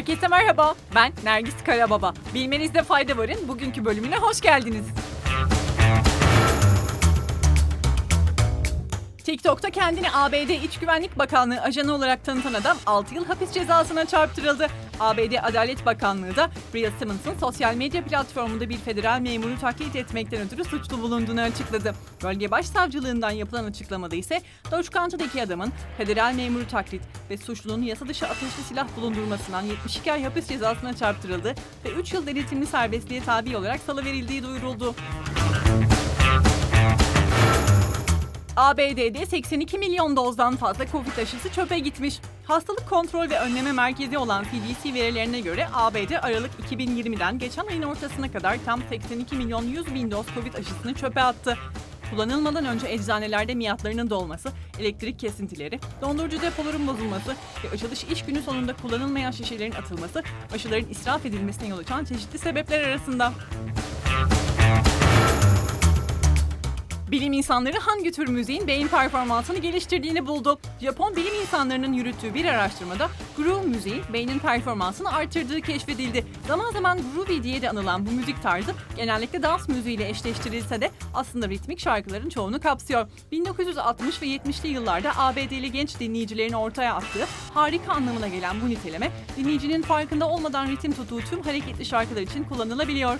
Herkese merhaba. Ben Nergis Karababa. Bilmenizde fayda varın. Bugünkü bölümüne hoş geldiniz. TikTok'ta kendini ABD İç Güvenlik Bakanlığı ajanı olarak tanıtan adam 6 yıl hapis cezasına çarptırıldı. ABD Adalet Bakanlığı da Bria Simmons'ın sosyal medya platformunda bir federal memuru taklit etmekten ötürü suçlu bulunduğunu açıkladı. Bölge Başsavcılığından yapılan açıklamada ise Dodge County'deki adamın federal memuru taklit ve suçlunun yasa dışı ateşli silah bulundurmasından 72 ay hapis cezasına çarptırıldı ve 3 yıl denetimli serbestliğe tabi olarak salıverildiği duyuruldu. ABD'de 82 milyon dozdan fazla Covid aşısı çöpe gitmiş. Hastalık Kontrol ve Önleme Merkezi olan CDC verilerine göre ABD Aralık 2020'den geçen ayın ortasına kadar tam 82 milyon 100 bin doz Covid aşısını çöpe attı. Kullanılmadan önce eczanelerde miyatlarının dolması, elektrik kesintileri, dondurucu depoların bozulması ve açılış iş günü sonunda kullanılmayan şişelerin atılması aşıların israf edilmesine yol açan çeşitli sebepler arasında. Bilim insanları hangi tür müziğin beyin performansını geliştirdiğini buldu. Japon bilim insanlarının yürüttüğü bir araştırmada groove müziği beynin performansını artırdığı keşfedildi. Zaman zaman groovy diye de anılan bu müzik tarzı genellikle dans müziğiyle eşleştirilse de aslında ritmik şarkıların çoğunu kapsıyor. 1960 ve 70'li yıllarda ABD'li genç dinleyicilerin ortaya attığı harika anlamına gelen bu niteleme dinleyicinin farkında olmadan ritim tuttuğu tüm hareketli şarkılar için kullanılabiliyor.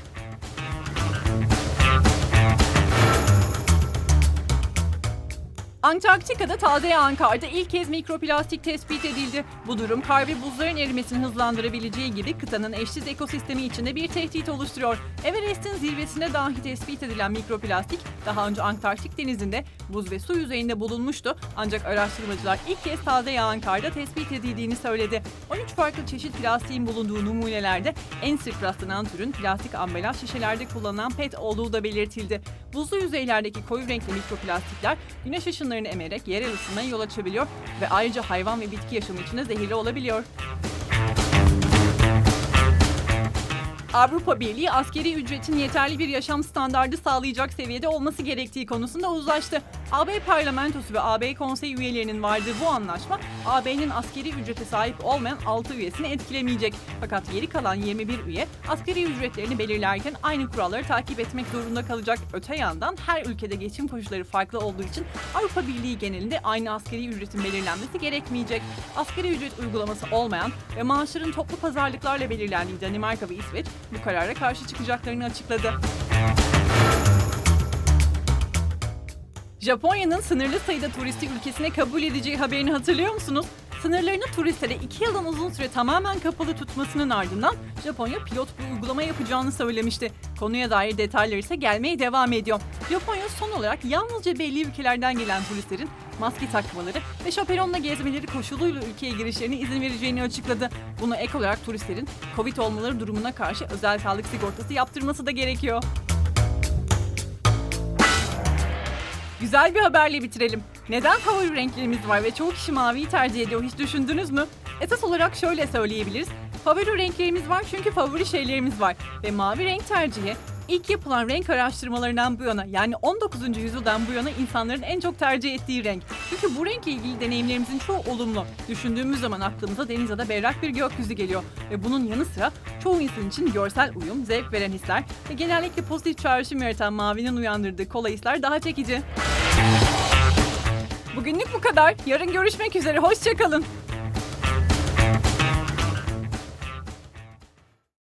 Antarktika'da taze yağan karda ilk kez mikroplastik tespit edildi. Bu durum kar ve buzların erimesini hızlandırabileceği gibi kıtanın eşsiz ekosistemi içinde bir tehdit oluşturuyor. Everest'in zirvesine dahi tespit edilen mikroplastik daha önce Antarktik denizinde buz ve su yüzeyinde bulunmuştu. Ancak araştırmacılar ilk kez taze yağan karda tespit edildiğini söyledi. 13 farklı çeşit plastiğin bulunduğu numunelerde en sık rastlanan türün plastik ambalaj şişelerde kullanılan PET olduğu da belirtildi. Buzlu yüzeylerdeki koyu renkli mikroplastikler güneş ışınlarını emerek yerel ısınmaya yol açabiliyor ve ayrıca hayvan ve bitki yaşamı için de zehirli olabiliyor. Avrupa Birliği askeri ücretin yeterli bir yaşam standardı sağlayacak seviyede olması gerektiği konusunda uzlaştı. AB Parlamentosu ve AB Konseyi üyelerinin vardığı bu anlaşma AB'nin askeri ücrete sahip olmayan 6 üyesini etkilemeyecek. Fakat geri kalan 21 üye askeri ücretlerini belirlerken aynı kuralları takip etmek zorunda kalacak. Öte yandan her ülkede geçim koşulları farklı olduğu için Avrupa Birliği genelinde aynı askeri ücretin belirlenmesi gerekmeyecek. Askeri ücret uygulaması olmayan ve maaşların toplu pazarlıklarla belirlendiği Danimarka ve İsveç bu karara karşı çıkacaklarını açıkladı. Japonya'nın sınırlı sayıda turisti ülkesine kabul edeceği haberini hatırlıyor musunuz? Sınırlarını turistlere 2 yıldan uzun süre tamamen kapalı tutmasının ardından Japonya pilot bir uygulama yapacağını söylemişti. Konuya dair detaylar ise gelmeye devam ediyor. Japonya son olarak yalnızca belli ülkelerden gelen turistlerin maske takmaları ve şaperonla gezmeleri koşuluyla ülkeye girişlerine izin vereceğini açıkladı. Buna ek olarak turistlerin Covid olmaları durumuna karşı özel sağlık sigortası yaptırması da gerekiyor. Güzel bir haberle bitirelim. Neden favori renklerimiz var ve çoğu kişi maviyi tercih ediyor hiç düşündünüz mü? Esas olarak şöyle söyleyebiliriz. Favori renklerimiz var çünkü favori şeylerimiz var. Ve mavi renk tercihi ilk yapılan renk araştırmalarından bu yana yani 19. yüzyıldan bu yana insanların en çok tercih ettiği renk. Çünkü bu renkle ilgili deneyimlerimizin çoğu olumlu. Düşündüğümüz zaman aklımıza deniz ya da berrak bir gökyüzü geliyor. Ve bunun yanı sıra çoğu insan için görsel uyum, zevk veren hisler ve genellikle pozitif çağrışım yaratan mavinin uyandırdığı kolay hisler daha çekici. Bugünlük bu kadar. Yarın görüşmek üzere. Hoşçakalın.